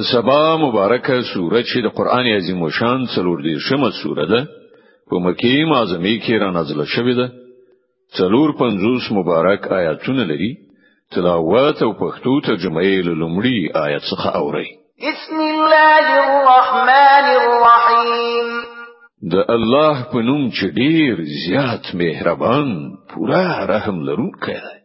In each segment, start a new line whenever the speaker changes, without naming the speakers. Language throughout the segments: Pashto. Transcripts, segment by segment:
سبا مبارکه سوره چې د قران عظیم شان څلور دې شمه سوره ده په مکی معظمه کې را نازله شوې ده څلور پنځوس مبارک آیاتونه لري تلاوت او پښتو ترجمه یې لومړی آیت څخه اوري
بسم الله الرحمن الرحیم
د الله په نوم چې ډیر زیات مهربان پورا رحم لرونکی دی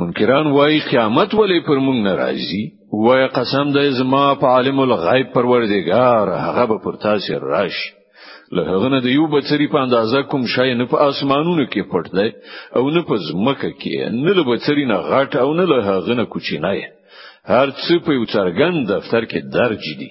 منکران وای قیامت ولې پر مونږ ناراضي وای قسم د زما په عالم الغیب پروردگار هغه به پر تاسو راش له هغه نه د یو بچری په اندازه کوم شای نه په اسمانونو کې پټ دی او نه په ځمکه کې نه له بچری نه غټ او نه له هغه نه کوچینای هر څه په یو څرګند دفتر کې درج دي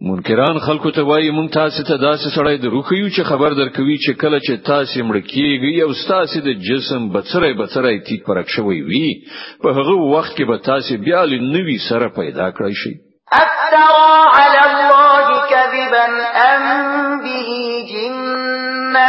منکران خلکو ته وایي مونږ تاسو ته داسې سړی دروخیو چې خبر درکوي چې کله چې تاسو مړ کیږئ او تاسو د جسم بڅرای بڅرای تیک پرک شوی وي په هغه وخت کې به تاسو بیا له نوي سره پیدا کړئ شي
افترا علی الله کذبا ام به جنه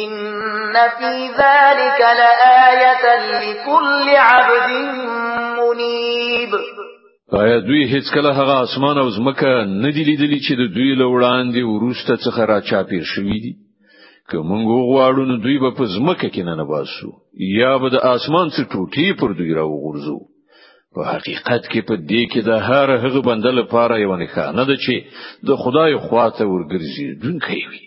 ان فی ذلک لآیه لكل عبد منیب
آیا دوی هیڅ کله هغه اسمان او زمکه نه دی لیدلی چې د دوی له وړاندې ورسته څخه را چاپیر شوې دي که موږ غواړو نو دوی به په زمکه کې نه نباسو یا به د اسمان څخه ټوټې پر دوی را وغورځو په حقیقت کې په دې کې د هر هغه بنده لپاره یو نښانه ده چې د خدای خواته ورګرځي دونکې وي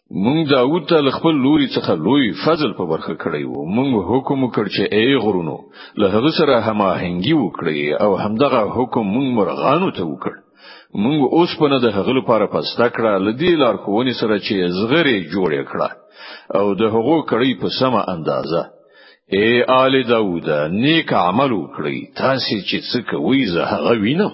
مونږ داوود ته خپل لوري څخه لوی فضل په برخه کړی وو مونږ حکم وکړ چې ای غرونو له هغه سره هماهنګي وکړي او همدغه حکم مونږ مرغانو ته وکړ مونږ اوس په نه د هغه لپاره پسته کړه لدی لار کوونی سره چې زغری جوړ کړه او د هغو کړی په سمه اندازه ای آل داوود نیک عمل وکړي تاسو چې څه کوي زه هغه وینم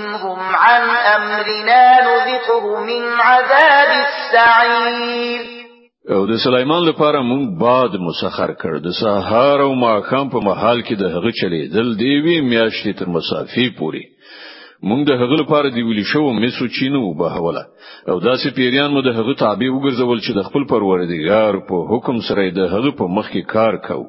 منهم عن امرنا نذقه من عذاب السعير
او د سليمان لپاره مونږ باد مسخر کړ د سهار او ماخام په محل کې د هغه چلی دل دی وی میاشتې تر مسافي پوري مونږ د هغه لپاره دی ویل شو میسو چینو بهوله او داسې پیریان مو د هغه تابع وګرځول چې د خپل پروردګار په حکم سره د هغه په مخ کې کار کوي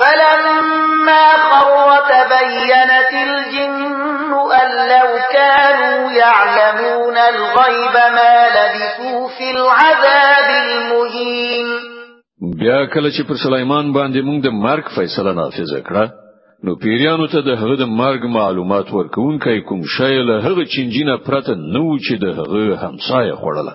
فلما خر تبينت الجن أن لو كانوا يعلمون الغيب ما لبثوا في العذاب المهين
بیا کله چې پر سليمان باندې موږ د مرګ فیصله نافذ کړه نو پیریانو ته د هغه د مرګ معلومات ورکوونکې کوم شی له هغه چنجینه پرته نو چې د هغه همسایه خوړله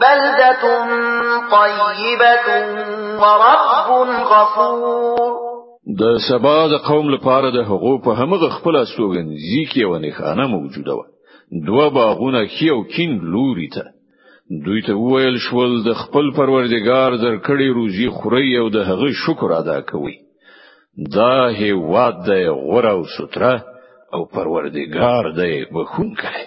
بلدة طيبة ورب غفور
د سبا د قوم لپاره د هغو په همغه خپل استوګن زیکه و نه خانه موجوده و دوه باغونه کیو کین لوري ته دوی ته ویل شول د خپل پروردگار درکړي روزي خوري او د هغه شکر ادا کوي دا هیواد د غره او ستره او پروردگار د بخون کړي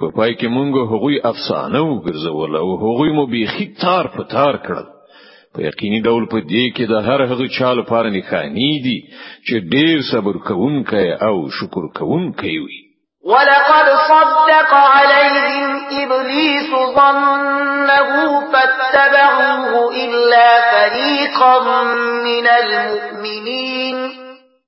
په پای کې مونږ هغوی افسانه وګرځول او هغوی مو بیخي تار په تار کړل په یقیني ډول په دې کې د هر هغه چا لپاره نښانې دي چې ډیر صبر کوونکی او شکر کوونکی وي
ولقد صدق عليهم إبليس ظنه فاتبعوه إلا فريقا من المؤمنين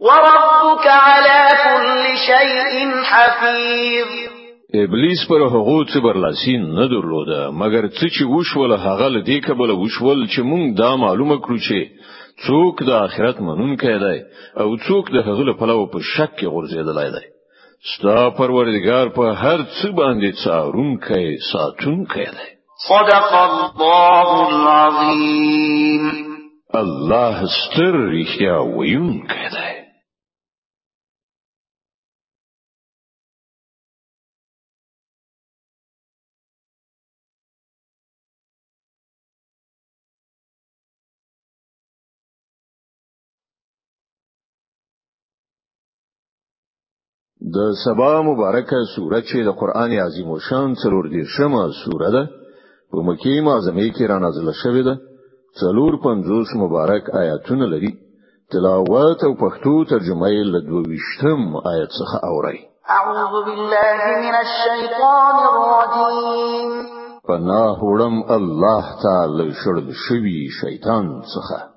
وربك على كل شيء حفيظ
ابلیس پر هغه څه برلاسی نه درلوده مګر څه چې وشول هغه له دې کبله وشول چې مونږ دا معلومه کړو چې څوک د آخرت منونکی دی او څوک د هغه په لور په شک کې غورځېدلی دی ستا پروردگار په هر څه باندې څارونکی ساتونکی دی
صدق الله العظیم
الله ستر رښتیا ویونکی دی د سبا مبارکه سوره چې د قران عظیم او شان څلور دې شمه سوره ده په مکی معظمه کې را نازله شوې ده څلور پنځوس مبارک آیاتونه لري تلاوت او پښتو ترجمه یې له دوه ویشتم آیت څخه اوري
اعوذ بالله من الشیطان الرجیم
پناه وړم الله تعالی شړل شوی شیطان څخه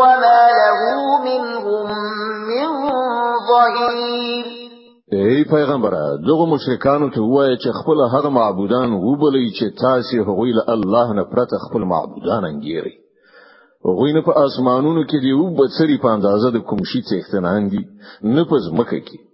وما له منهم من ظهير
ای پیغمبره دغه مشرکانو ته وایي چې خپل هغه معبودان وبلی چې تاسو هغوی له الله نه پرته خپل معبودان انګیری هغوی نه په اسمانونو کې دی او بڅری په اندازه د کوم شي څښتنان دي نه په ځمکه کې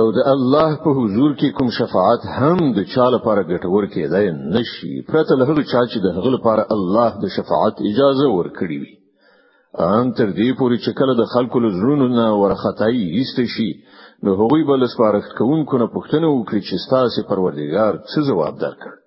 او د الله په حضور کې کوم شفاعت هم د چا لپاره ګټور کېدای نشي پرته له هغه چا چې د هغه لپاره الله د شفاعت اجازه ورکړي وي ان تر دې پورې چې کله د خلکو له زړونو نه ورختای ایست شي نو هغوی بل سپارښت کوونکو نه پوښتنه وکړي چې ستاسو پروردګار څه ځواب
درکړي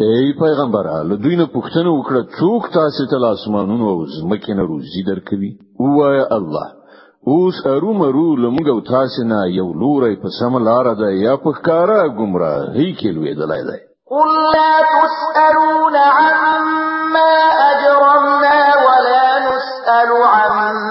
ای پیغمبره له دوی نه پوښتنه وکړه څوک تاسو ته لاسمانونو او زمکه نه روزي درکوي وای الله اوس ارو مرو لمګ او تاسو نه یو لوري په سم لار ده یا په کارا گمراه هی کې لوي دلای دی
قل لا تسألون عما أجرمنا ولا نسأل عما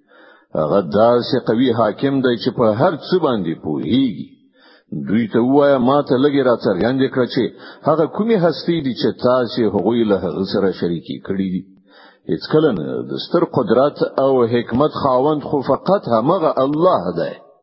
هغه داسې قوي حاکم دی چې په هر څه باندې پوهیږي دوی ته وایا ما ته لګی را څرګند کړ چې هغه کومې هستی دي چې تاسو هغوی له هغه سره شریکی کړی دي هیڅ کله نه د ستر قدرت او حکمت خاوند خو فقط همغه الله دی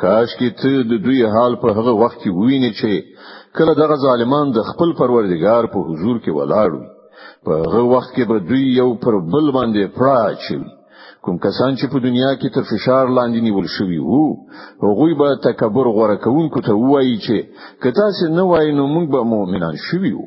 کاش کې ته د دوی حال په هغه وخت کې ووینې چې کله دغه ظالمان د خپل پروردگار په حضور کې ولاړ وي په هغه وخت کې به دوی یو پر بل باندې پراچ وي کوم کسان چې په دنیا کې تر فشار لاندې نیول شوي وو هغوی به تکبر غوړه کوونکو ته وایي چې که تاسو نه وای نو موږ به مؤمنان شوي وو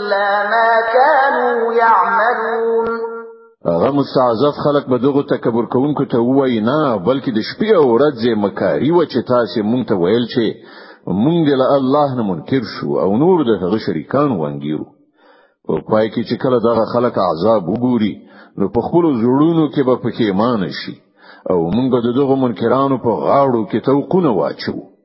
إلا ما كانوا يعملون
هغه مستعذف خلق به دغه تکبر کوونکو ته وایي نه بلکې د شپې او ورځې مکاری و چې تاسو مونږ ته ویل چې مونږ له الله نه منکر شو او نور د هغه شریکان وانګیرو په پای کې چې کله دغه خلک عذاب وګوري نو په خپل زړونو کې به پکې مان شي او موږ د دغه منکرانو په غاړو کې توقونه واچو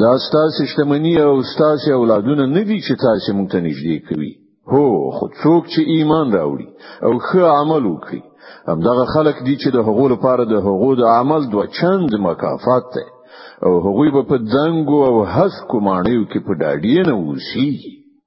دا ستاسو شتمنی او ستاسو اولادونه نه دي چې تاسو مونږ ته نږدې کوي هو خو څوک چې ایمان راوړي او ښه عمل وکړي همدغه خلک دي چې د هغو لپاره د هغو د عمل دوه چند مکافات ده او هغوی به په دنګو او هسکو ماڼیو کې په
ډاډینه اوسي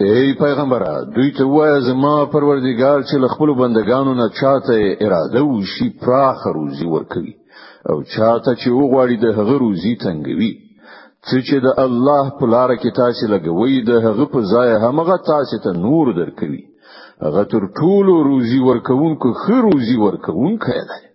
ای پیغمبره دوی ته وایه زما پروردګار چې له خپل بندگانو نه چاته اراده وشي پراخ روزي ورکوي او چاته چې وغواړي د هغه روزي تنګوي څه چې د الله په لار کې تاسو لګوي د هغه په ځای همغه تاسو ته نور درکوي هغه تر ټولو روزي ورکوونکو خو روزي ورکوونکی دی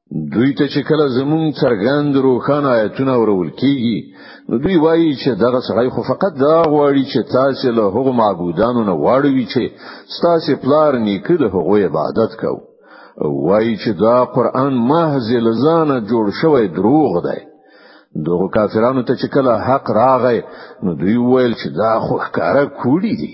دوی ته چې کله زمون څرګند روخان آیتونه ورول کیږي نو دوی وایي چې دغه سړی خو فقط دا غواړي چې تاسو له هغو معبودانو نه واړوي چې تاسو پلار نیکه له هغو عبادت کو وایي چې دا قران محض لزانه جوړ شوی دروغ دی دغه کافرانو ته چې کله حق راغی نو دوی ویل چې دا خو ښکارا کوړی دی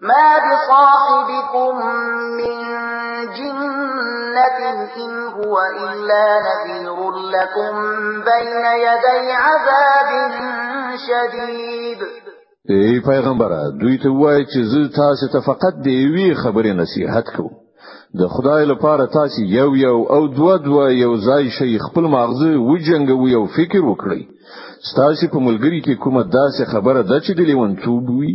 ما بصاحبكم من جنة إن هو إلا نذير لكم بين يدي عذاب شديد
ای پیغمبره دوی ته وای چې زه تاسو ته فقط د یوې خبرې نصيحت کوم د خدای لپاره تاسو یو یو او دوه دوه یو ځای شي خپل ماغزه وجنګوي او فکر وکړي ستاسو په ملګری کې کومه داسې خبره ده چې د لیونتوب وي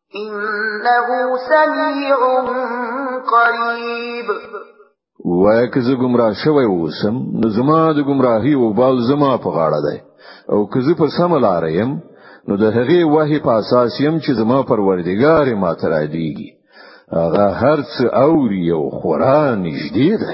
انه سميع قريب
وای که زه گمراه شوی اوسم نو زما د گمراهی او بال زما په غاړه ده او که زه په سم لار یم نو د هغه وحی په اساس یم چې زما پروردګار ما تر دیږي هغه هرڅ اوري او خورا نږدې ده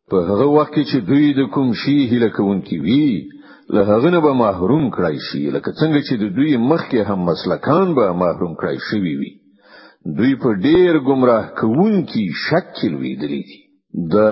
په هغه وخت کې چې دوی د کوم شي هله کوونکی وي له هغه نه به محروم کړای شي لکه څنګه چې د دوی مخکې هم مسلکان به محروم کړای شوی وي دوی په ډیر گمراه کوونکی شکل ویدلی دي د